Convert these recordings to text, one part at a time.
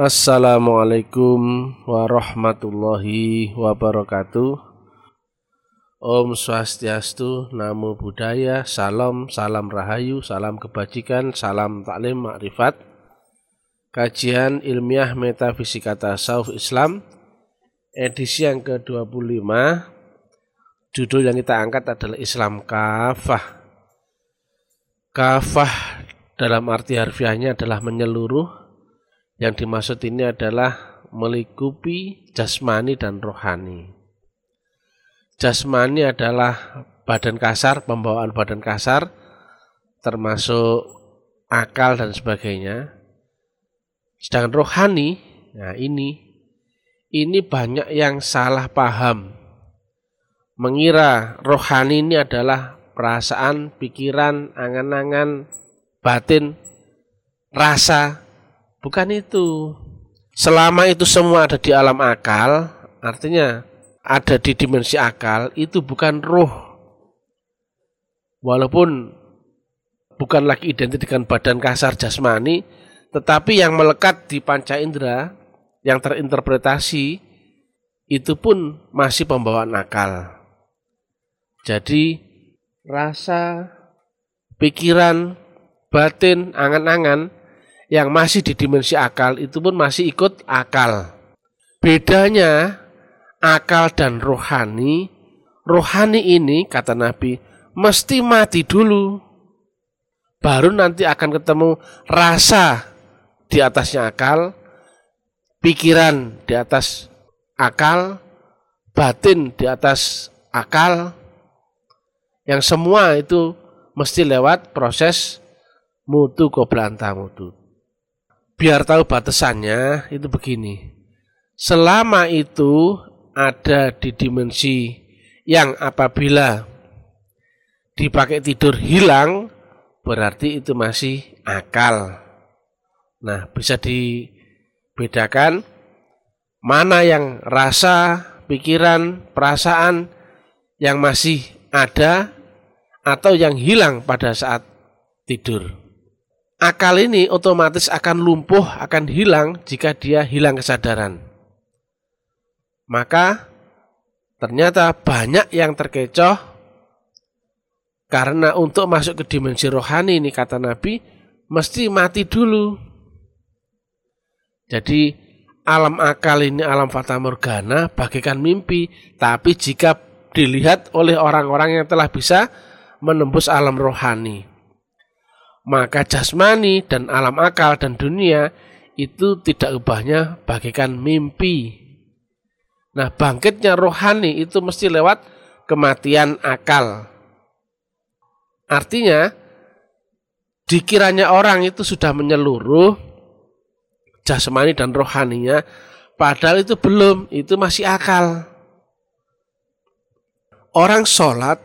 Assalamualaikum warahmatullahi wabarakatuh. Om Swastiastu, Namo Buddhaya, Salam, Salam Rahayu, Salam Kebajikan, Salam Taklim Makrifat. Kajian Ilmiah Metafisika Tasawuf Islam edisi yang ke-25. Judul yang kita angkat adalah Islam Kafah. Kafah dalam arti harfiahnya adalah menyeluruh yang dimaksud ini adalah melikupi jasmani dan rohani. Jasmani adalah badan kasar, pembawaan badan kasar, termasuk akal dan sebagainya. Sedangkan rohani, nah ini, ini banyak yang salah paham. Mengira rohani ini adalah perasaan, pikiran, angan-angan, batin, rasa, Bukan itu. Selama itu semua ada di alam akal, artinya ada di dimensi akal, itu bukan roh. Walaupun bukan lagi identik dengan badan kasar jasmani, tetapi yang melekat di panca indera, yang terinterpretasi, itu pun masih pembawaan akal. Jadi rasa, pikiran, batin, angan-angan yang masih di dimensi akal itu pun masih ikut akal. Bedanya akal dan rohani, rohani ini kata Nabi mesti mati dulu. Baru nanti akan ketemu rasa di atasnya akal, pikiran di atas akal, batin di atas akal. Yang semua itu mesti lewat proses mutu koblanta mutu biar tahu batasannya itu begini. Selama itu ada di dimensi yang apabila dipakai tidur hilang, berarti itu masih akal. Nah, bisa dibedakan mana yang rasa, pikiran, perasaan yang masih ada atau yang hilang pada saat tidur akal ini otomatis akan lumpuh, akan hilang jika dia hilang kesadaran. Maka ternyata banyak yang terkecoh karena untuk masuk ke dimensi rohani ini kata Nabi mesti mati dulu. Jadi alam akal ini alam fata morgana bagaikan mimpi, tapi jika dilihat oleh orang-orang yang telah bisa menembus alam rohani maka jasmani dan alam akal dan dunia itu tidak ubahnya bagaikan mimpi. Nah, bangkitnya rohani itu mesti lewat kematian akal. Artinya, dikiranya orang itu sudah menyeluruh jasmani dan rohaninya, padahal itu belum, itu masih akal. Orang sholat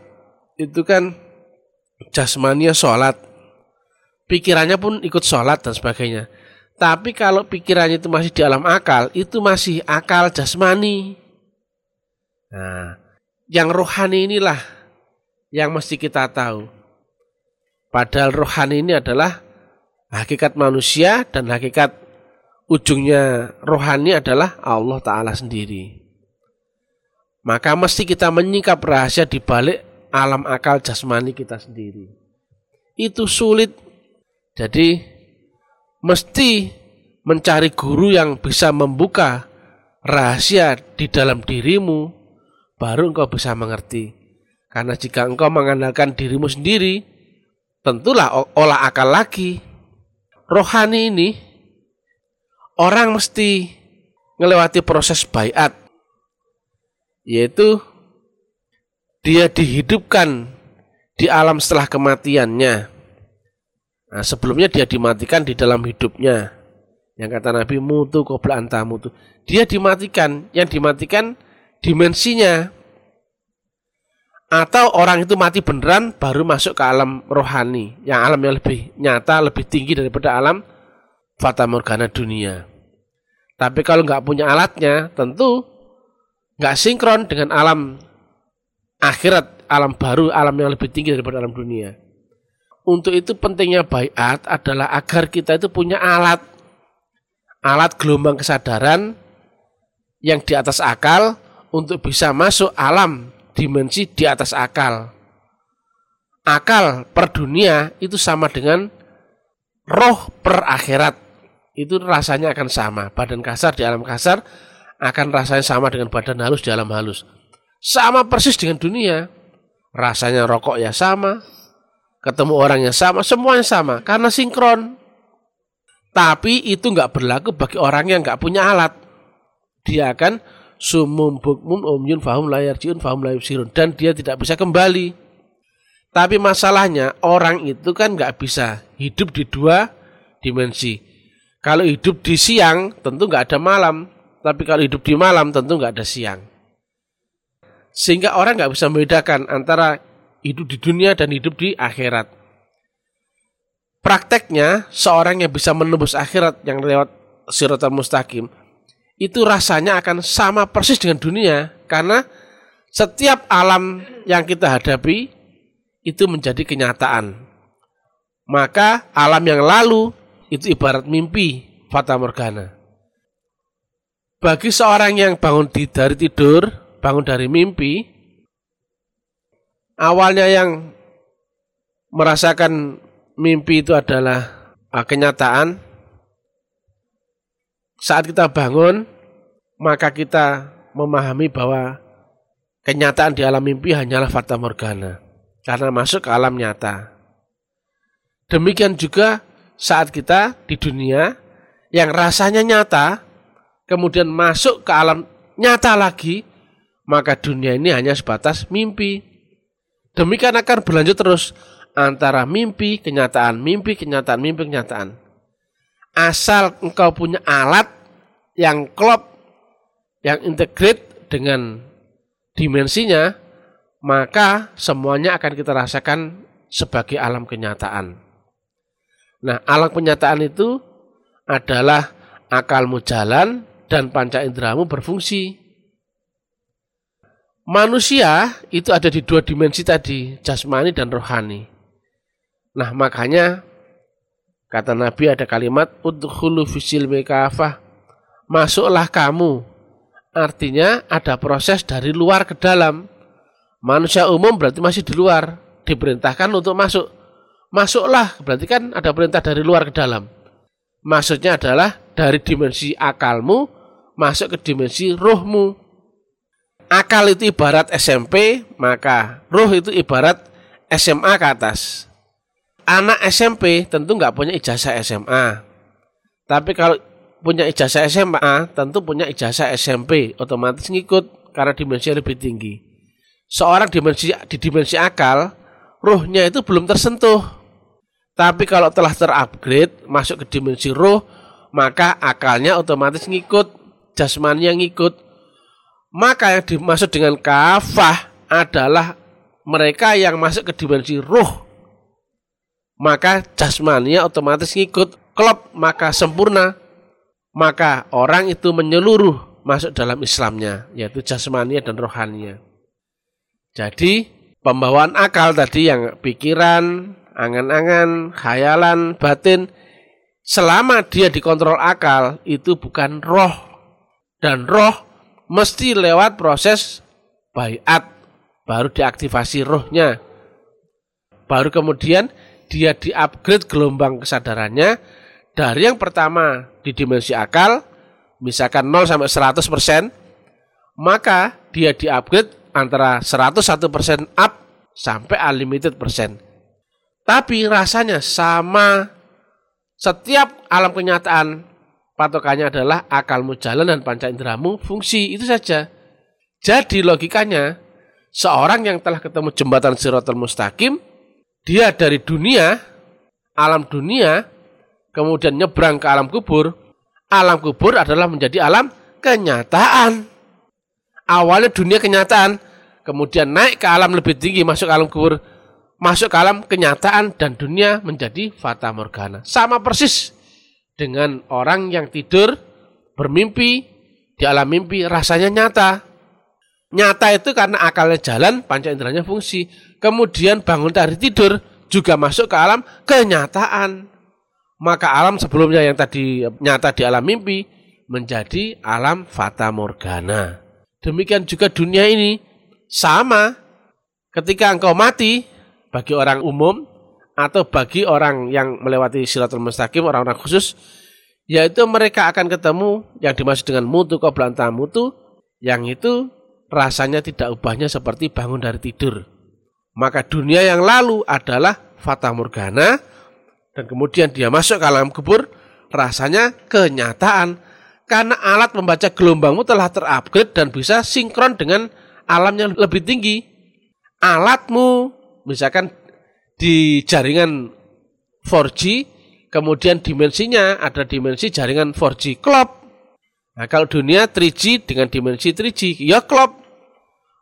itu kan jasmania sholat, pikirannya pun ikut sholat dan sebagainya. Tapi kalau pikirannya itu masih di alam akal, itu masih akal jasmani. Nah, yang rohani inilah yang mesti kita tahu. Padahal rohani ini adalah hakikat manusia dan hakikat ujungnya rohani adalah Allah Ta'ala sendiri. Maka mesti kita menyingkap rahasia di balik alam akal jasmani kita sendiri. Itu sulit jadi mesti mencari guru yang bisa membuka rahasia di dalam dirimu, baru engkau bisa mengerti. Karena jika engkau mengandalkan dirimu sendiri, tentulah olah akal lagi. Rohani ini, orang mesti melewati proses bayat, yaitu dia dihidupkan di alam setelah kematiannya Nah, sebelumnya dia dimatikan di dalam hidupnya. Yang kata Nabi mutu kobra mutu. Dia dimatikan, yang dimatikan dimensinya. Atau orang itu mati beneran baru masuk ke alam rohani, yang alam yang lebih nyata, lebih tinggi daripada alam fata morgana dunia. Tapi kalau nggak punya alatnya, tentu nggak sinkron dengan alam akhirat, alam baru, alam yang lebih tinggi daripada alam dunia. Untuk itu pentingnya bayat adalah agar kita itu punya alat. alat gelombang kesadaran yang di atas akal untuk bisa masuk alam dimensi di atas akal. Akal per dunia itu sama dengan roh per akhirat. Itu rasanya akan sama. Badan kasar di alam kasar akan rasanya sama dengan badan halus di alam halus. Sama persis dengan dunia. Rasanya rokok ya sama, ketemu orang yang sama, semuanya sama karena sinkron. Tapi itu nggak berlaku bagi orang yang nggak punya alat. Dia akan sumum bukmum umyun fahum layar jiun fahum layar sirun dan dia tidak bisa kembali. Tapi masalahnya orang itu kan nggak bisa hidup di dua dimensi. Kalau hidup di siang tentu nggak ada malam, tapi kalau hidup di malam tentu nggak ada siang. Sehingga orang nggak bisa membedakan antara hidup di dunia dan hidup di akhirat. Prakteknya, seorang yang bisa menembus akhirat yang lewat siratal mustaqim, itu rasanya akan sama persis dengan dunia. Karena setiap alam yang kita hadapi, itu menjadi kenyataan. Maka alam yang lalu itu ibarat mimpi fata morgana. Bagi seorang yang bangun dari tidur, bangun dari mimpi, awalnya yang merasakan mimpi itu adalah uh, kenyataan. Saat kita bangun, maka kita memahami bahwa kenyataan di alam mimpi hanyalah fata morgana karena masuk ke alam nyata. Demikian juga saat kita di dunia yang rasanya nyata, kemudian masuk ke alam nyata lagi, maka dunia ini hanya sebatas mimpi. Demikian akan berlanjut terus antara mimpi, kenyataan, mimpi, kenyataan, mimpi, kenyataan. Asal engkau punya alat yang klop, yang integrate dengan dimensinya, maka semuanya akan kita rasakan sebagai alam kenyataan. Nah, alam kenyataan itu adalah akalmu jalan dan panca inderamu berfungsi. Manusia itu ada di dua dimensi tadi, jasmani dan rohani. Nah, makanya kata Nabi ada kalimat udkhulu fisil mekafah. Masuklah kamu. Artinya ada proses dari luar ke dalam. Manusia umum berarti masih di luar, diperintahkan untuk masuk. Masuklah, berarti kan ada perintah dari luar ke dalam. Maksudnya adalah dari dimensi akalmu masuk ke dimensi rohmu akal itu ibarat SMP, maka roh itu ibarat SMA ke atas. Anak SMP tentu nggak punya ijazah SMA. Tapi kalau punya ijazah SMA, tentu punya ijazah SMP, otomatis ngikut karena dimensi lebih tinggi. Seorang dimensi di dimensi akal, rohnya itu belum tersentuh. Tapi kalau telah terupgrade, masuk ke dimensi roh, maka akalnya otomatis ngikut, jasmaninya ngikut, maka yang dimaksud dengan kafah adalah mereka yang masuk ke dimensi ruh. Maka jasmania otomatis ngikut klop maka sempurna. Maka orang itu menyeluruh masuk dalam Islamnya, yaitu jasmania dan rohania. Jadi pembawaan akal tadi yang pikiran, angan-angan, khayalan, batin, selama dia dikontrol akal itu bukan roh. Dan roh mesti lewat proses bayat baru diaktifasi rohnya baru kemudian dia diupgrade gelombang kesadarannya. Dari yang pertama di dimensi akal misalkan 0 sampai 100 persen maka dia diupgrade antara 101 persen up sampai unlimited persen. Tapi rasanya sama. Setiap alam kenyataan patokannya adalah akalmu jalan dan panca inderamu fungsi itu saja. Jadi logikanya seorang yang telah ketemu jembatan Siratul Mustaqim, dia dari dunia, alam dunia, kemudian nyebrang ke alam kubur. Alam kubur adalah menjadi alam kenyataan. Awalnya dunia kenyataan, kemudian naik ke alam lebih tinggi, masuk ke alam kubur, masuk ke alam kenyataan dan dunia menjadi fata morgana. Sama persis dengan orang yang tidur bermimpi di alam mimpi rasanya nyata. Nyata itu karena akalnya jalan, panca inderanya fungsi. Kemudian bangun dari tidur juga masuk ke alam kenyataan. maka alam sebelumnya yang tadi nyata di alam mimpi menjadi alam fata morgana. Demikian juga dunia ini sama ketika engkau mati bagi orang umum atau bagi orang yang melewati siratul mustaqim orang-orang khusus yaitu mereka akan ketemu yang dimaksud dengan mutu qoblanta mutu yang itu rasanya tidak ubahnya seperti bangun dari tidur. Maka dunia yang lalu adalah fata morgana dan kemudian dia masuk ke alam kubur, rasanya kenyataan. Karena alat membaca gelombangmu telah terupgrade dan bisa sinkron dengan alam yang lebih tinggi. Alatmu, misalkan di jaringan 4G, kemudian dimensinya ada dimensi jaringan 4G klop. Nah, kalau dunia 3G dengan dimensi 3G, ya klop.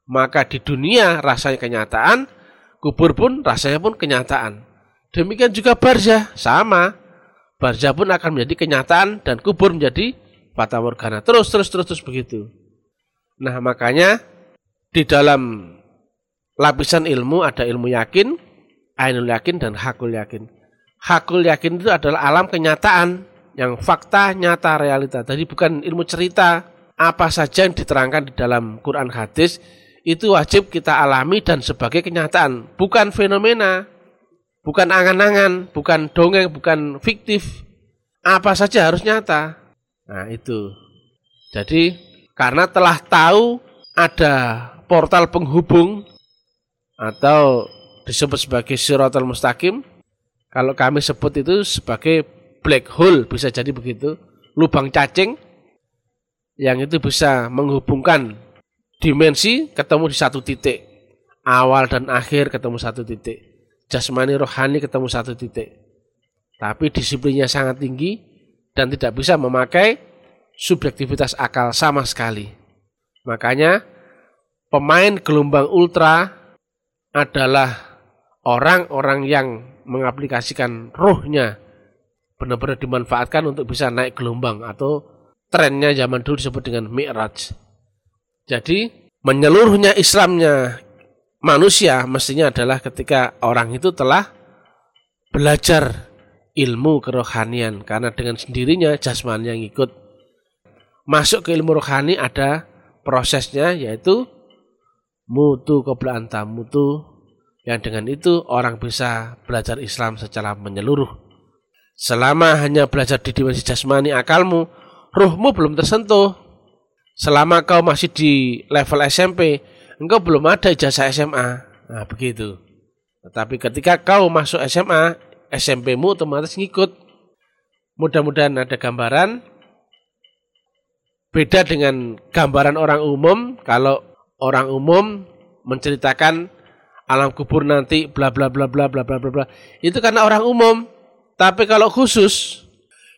Maka di dunia rasanya kenyataan, kubur pun rasanya pun kenyataan. Demikian juga barzah, sama. Barzah pun akan menjadi kenyataan dan kubur menjadi fata morgana. Terus, terus, terus, terus begitu. Nah, makanya di dalam lapisan ilmu ada ilmu yakin, ainul yakin, dan hakul yakin. Hakul yakin itu adalah alam kenyataan yang fakta, nyata, realita. Jadi bukan ilmu cerita. Apa saja yang diterangkan di dalam Quran hadis itu wajib kita alami dan sebagai kenyataan, bukan fenomena. Bukan angan-angan, bukan dongeng, bukan fiktif. Apa saja harus nyata. Nah itu. Jadi karena telah tahu ada portal penghubung atau disebut sebagai siratal mustaqim. Kalau kami sebut itu sebagai black hole bisa jadi begitu. Lubang cacing yang itu bisa menghubungkan dimensi ketemu di satu titik. Awal dan akhir ketemu satu titik jasmani rohani ketemu satu titik. Tapi disiplinnya sangat tinggi dan tidak bisa memakai subjektivitas akal sama sekali. Makanya pemain gelombang ultra adalah orang-orang yang mengaplikasikan rohnya benar-benar dimanfaatkan untuk bisa naik gelombang atau trennya zaman dulu disebut dengan mi'raj. Jadi menyeluruhnya Islamnya manusia mestinya adalah ketika orang itu telah belajar ilmu kerohanian karena dengan sendirinya jasmani yang ikut masuk ke ilmu rohani ada prosesnya yaitu mutu anta mutu yang dengan itu orang bisa belajar Islam secara menyeluruh selama hanya belajar di dimensi jasmani akalmu ruhmu belum tersentuh selama kau masih di level SMP engkau belum ada ijazah SMA. Nah, begitu. Tetapi ketika kau masuk SMA, SMP-mu otomatis ngikut. Mudah-mudahan ada gambaran. Beda dengan gambaran orang umum, kalau orang umum menceritakan alam kubur nanti bla bla bla bla bla bla bla bla. Itu karena orang umum. Tapi kalau khusus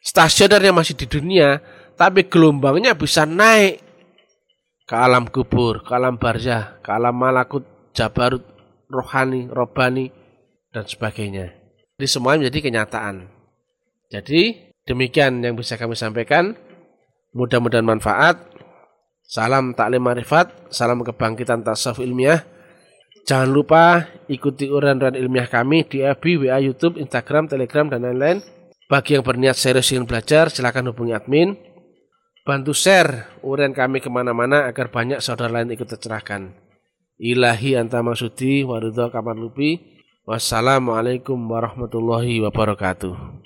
stasioner yang masih di dunia, tapi gelombangnya bisa naik ke alam kubur, ke alam barzah, ke alam malakut, jabarut, rohani, robani, dan sebagainya. Jadi semuanya menjadi kenyataan. Jadi demikian yang bisa kami sampaikan. Mudah-mudahan manfaat. Salam taklim marifat, salam kebangkitan tasawuf ilmiah. Jangan lupa ikuti uraian-uraian ilmiah kami di FB, WA, YouTube, Instagram, Telegram, dan lain-lain. Bagi yang berniat serius ingin belajar, silakan hubungi admin. Bantu share urian kami ke mana-mana agar banyak saudara lain ikut tercerahkan. Ilahi anta maksudi waridho kamar lupi. Wassalamualaikum warahmatullahi wabarakatuh.